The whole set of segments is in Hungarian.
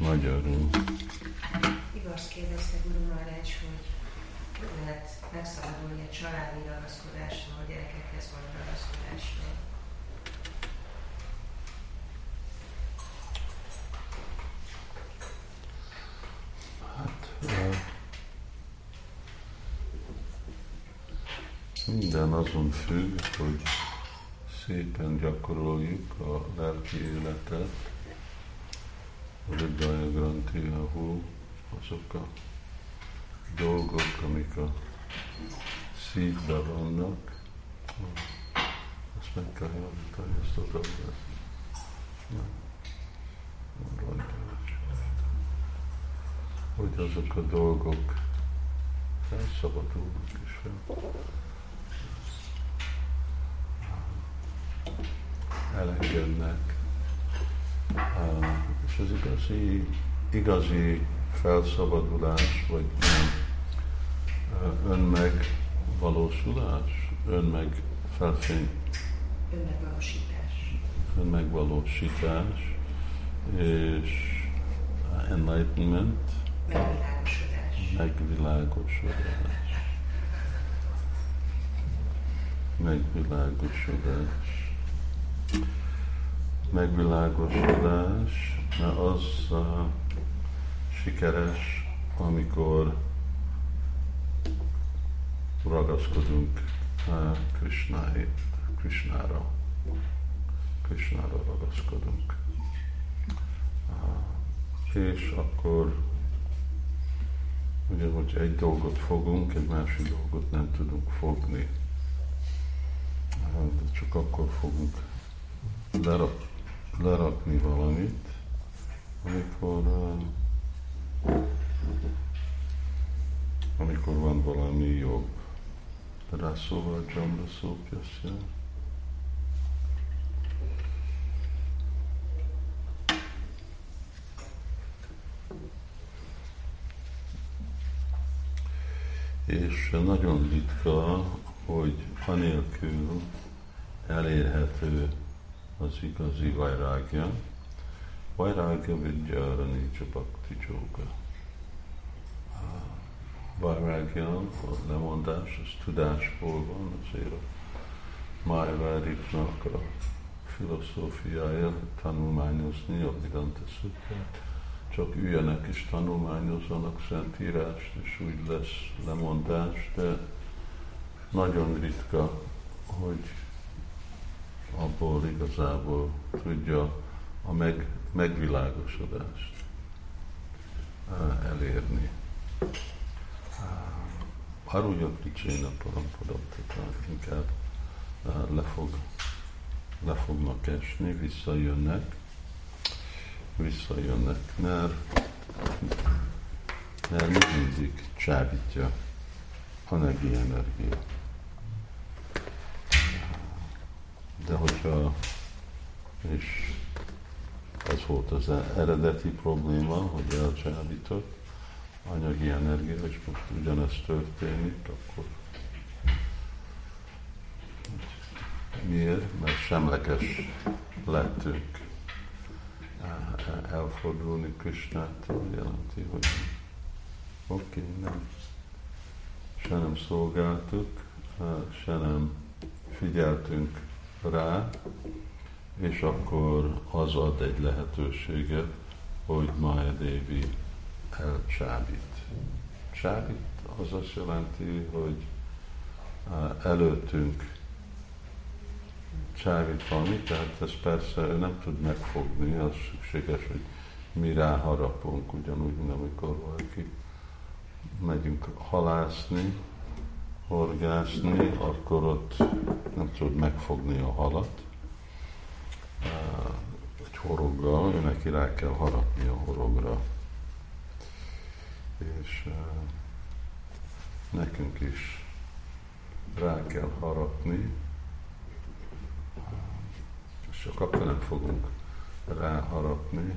magyarul. Igaz kérdezte Guru hogy hogy lehet megszabadulni a családi ragaszkodástól, a gyerekekhez való ragaszkodástól. Hát, minden azon függ, hogy szépen gyakoroljuk a lelki életet, a Ridaya Granti, ahol azok a dolgok, amik a szívbe vannak, ezt meg kell javítani, ezt a dolgot. Hogy azok a dolgok felszabadulnak és fel. elengednek. És az igazi, igazi felszabadulás, vagy nem, önmegvalósulás, önmegfelfény, Önmegvalósítás. önmegvalósítás, és enlightenment, Megvilágosodás. megvilágosodás. Megvilágosodás. Megvilágosodás, mert az sikeres, amikor ragaszkodunk uh, Krishnáé, Krishnára. Krishnára ragaszkodunk. És akkor ugye, hogy egy dolgot fogunk, egy másik dolgot nem tudunk fogni. De csak akkor fogunk lerak, lerakni valamit, amikor uh, amikor van valami jobb. Rászóval Jamba szópjaszja. És nagyon ritka, hogy anélkül elérhető az igazi vajrágja. Vajrágya vidya ranicsa bhakti jóga. Vajrágya, a lemondás, az tudásból van, azért a Májváriknak a filozófiája tanulmányozni a Vedanta Sutrát. Csak üljenek és tanulmányozzanak szentírást, és úgy lesz lemondás, de nagyon ritka, hogy abból igazából tudja a meg, megvilágosodást elérni. Haruja Pricséna Parampadatata inkább le, fog, le fognak esni, visszajönnek, visszajönnek, mert, mert még mindig csábítja anyagi energia. De hogyha, és ez volt az eredeti probléma, hogy elcsábított anyagi energia, és most ugyanezt történik, akkor miért? Mert semleges lettünk. Elfordulni Krisnától jelenti, hogy oké, nem, se nem szolgáltuk, se nem figyeltünk rá, és akkor az ad egy lehetőséget, hogy Maya Devi elcsábít. Csábít az azt jelenti, hogy előttünk csábít valami, tehát ez persze ő nem tud megfogni, az szükséges, hogy mi ráharapunk, ugyanúgy, mint amikor valaki megyünk halászni, horgászni, akkor ott nem tud megfogni a halat. Egy horoggal, neki rá kell harapni a horogra. És nekünk is rá kell harapni, és csak akkor nem fogunk ráharapni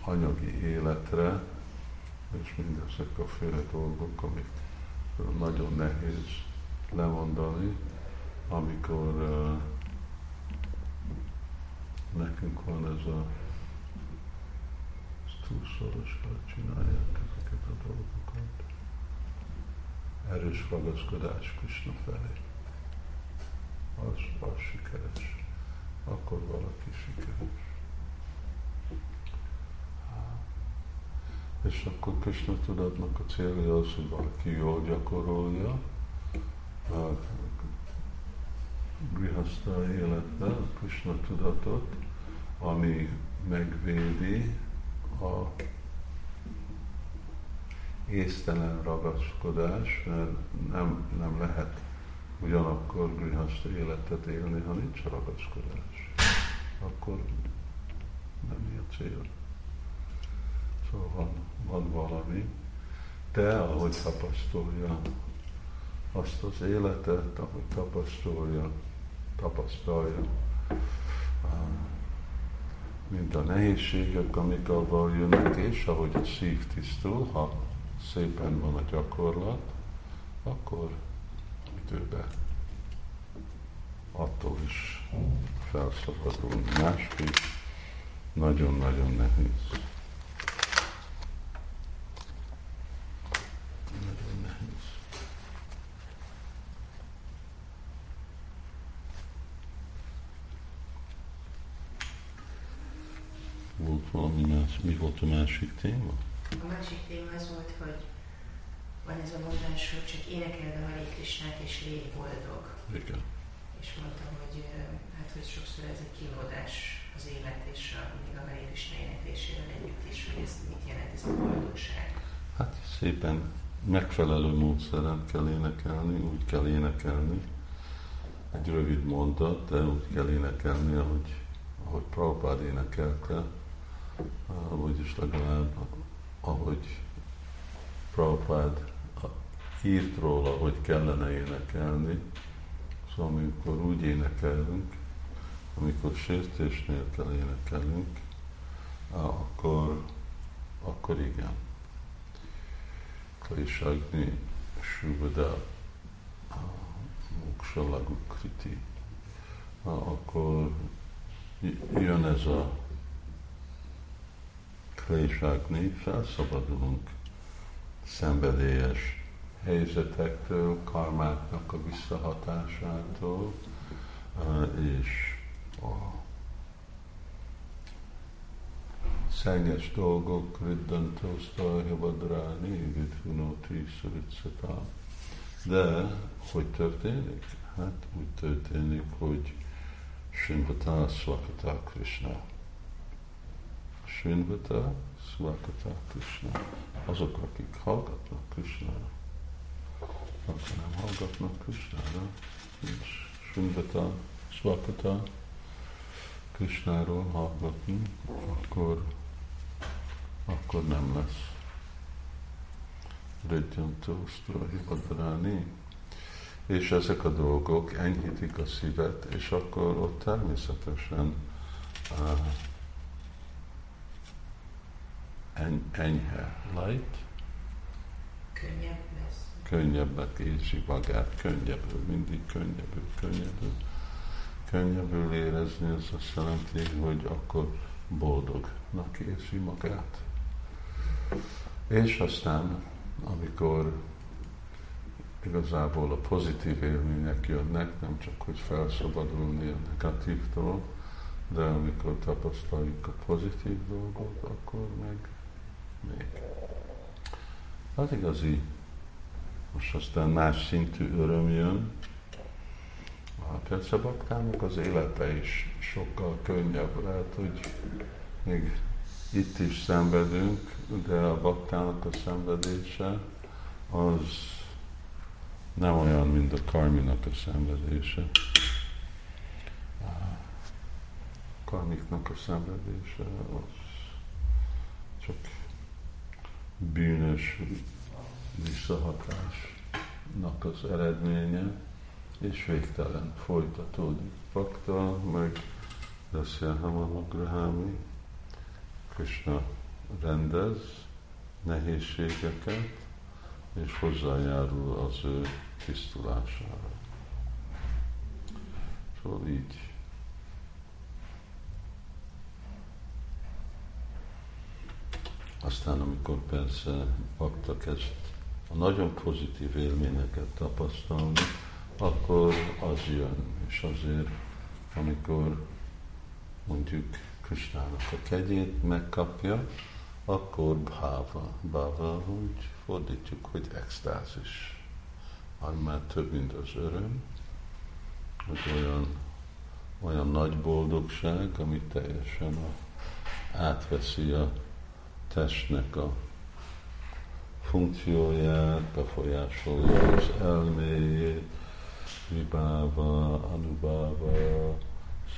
anyagi életre, és mindezek a féle dolgok, amik nagyon nehéz lemondani, amikor nekünk van ez a túlszorosra csinálják ezeket a dolgokat. Erős ragaszkodás Krishna felé. Az, az sikeres. Akkor valaki sikeres. És akkor Krishna tudatnak a célja az, hogy valaki jól gyakorolja grihaszta életben a Krishna tudatot, ami megvédi a észtelen ragaszkodás, mert nem, nem lehet ugyanakkor grihaszta életet élni, ha nincs ragaszkodás. Akkor nem a cél. Szóval van, van valami, de ahogy tapasztalja azt az életet, ahogy tapasztalja, tapasztalja, mint a nehézségek, amik avval jönnek, és ahogy a szív tisztul, ha szépen van a gyakorlat, akkor időben attól is felszabadul. Másképp nagyon-nagyon nehéz. Volt valami más, mi volt a másik téma? A másik téma az volt, hogy van ez a mondás, hogy csak énekeld a Hare Krishnát és légy boldog. Igen. És mondta, hogy hát, hogy sokszor ez egy kínlódás az élet és a, még a Hare Krishna éneklésével együtt is, hogy ez mit jelent ez a boldogság. Hát szépen megfelelő módszeren kell énekelni, úgy kell énekelni. Egy rövid mondat, de úgy kell énekelni, ahogy, ahogy Prabhupád énekelte, vagyis legalább ahogy Prabhupád írt róla, hogy kellene énekelni. Szóval amikor úgy énekelünk, amikor sértés nélkül énekelünk, akkor, akkor igen. Klésagni Suvada Mukshalagukriti. Akkor jön ez a Klésagni, felszabadulunk szenvedélyes helyzetektől, karmáknak a visszahatásától, és a szennyes dolgok, riddantó vadráni, vidhunoti szuricata. De hogy történik? Hát úgy történik, hogy Srinvata Swakata Krishna. Srinvata Swakata Krishna. Azok, akik hallgatnak Krishnára akkor nem hallgatnak Krishnára, és Sundata, Svakata, Krishnáról hallgatni, akkor, akkor nem lesz Redjantó Strahipadráni. És ezek a dolgok enyhítik a szívet, és akkor ott természetesen uh, enyhe, light, könnyebb könnyebbek érzi magát, könnyebbül, mindig könnyebbül, könnyebbül. Könnyebbül érezni, ez azt jelenti, hogy akkor boldognak érzi magát. És aztán, amikor igazából a pozitív élmények jönnek, nem csak hogy felszabadulni a negatívtól, de amikor tapasztaljuk a pozitív dolgot, akkor meg még. Az igazi most aztán más szintű öröm jön. Persze baktának az élete is sokkal könnyebb. Lehet, hogy még itt is szenvedünk, de a baktának a szenvedése az nem olyan, mint a karminak a szenvedése. A karmiknak a szenvedése az csak bűnös visszahatásnak az eredménye, és végtelen folytatódik. Pakta, meg Rasya Hamamagrahami, Krishna rendez nehézségeket, és hozzájárul az ő tisztulására. Szóval így. Aztán amikor persze baktak ezt a nagyon pozitív élményeket tapasztalni, akkor az jön, és azért, amikor mondjuk Krisnának a kegyét megkapja, akkor bhava, bhava, úgy fordítjuk, hogy extázis. Ami már több, mint az öröm, hogy olyan, olyan nagy boldogság, ami teljesen a, átveszi a testnek a funkcióját, befolyásolja az elméjét, vibáva, anubáva,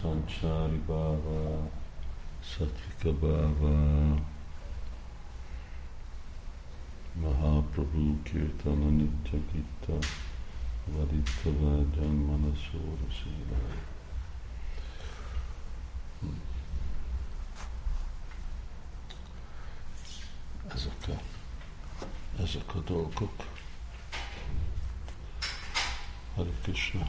sancsari báva, satvika báva, Mahaprabhu Kirtana Nitya Gita Varita Vajan Manasura Szélai. Ezek a, ezek a dolgok. Hare Krishna.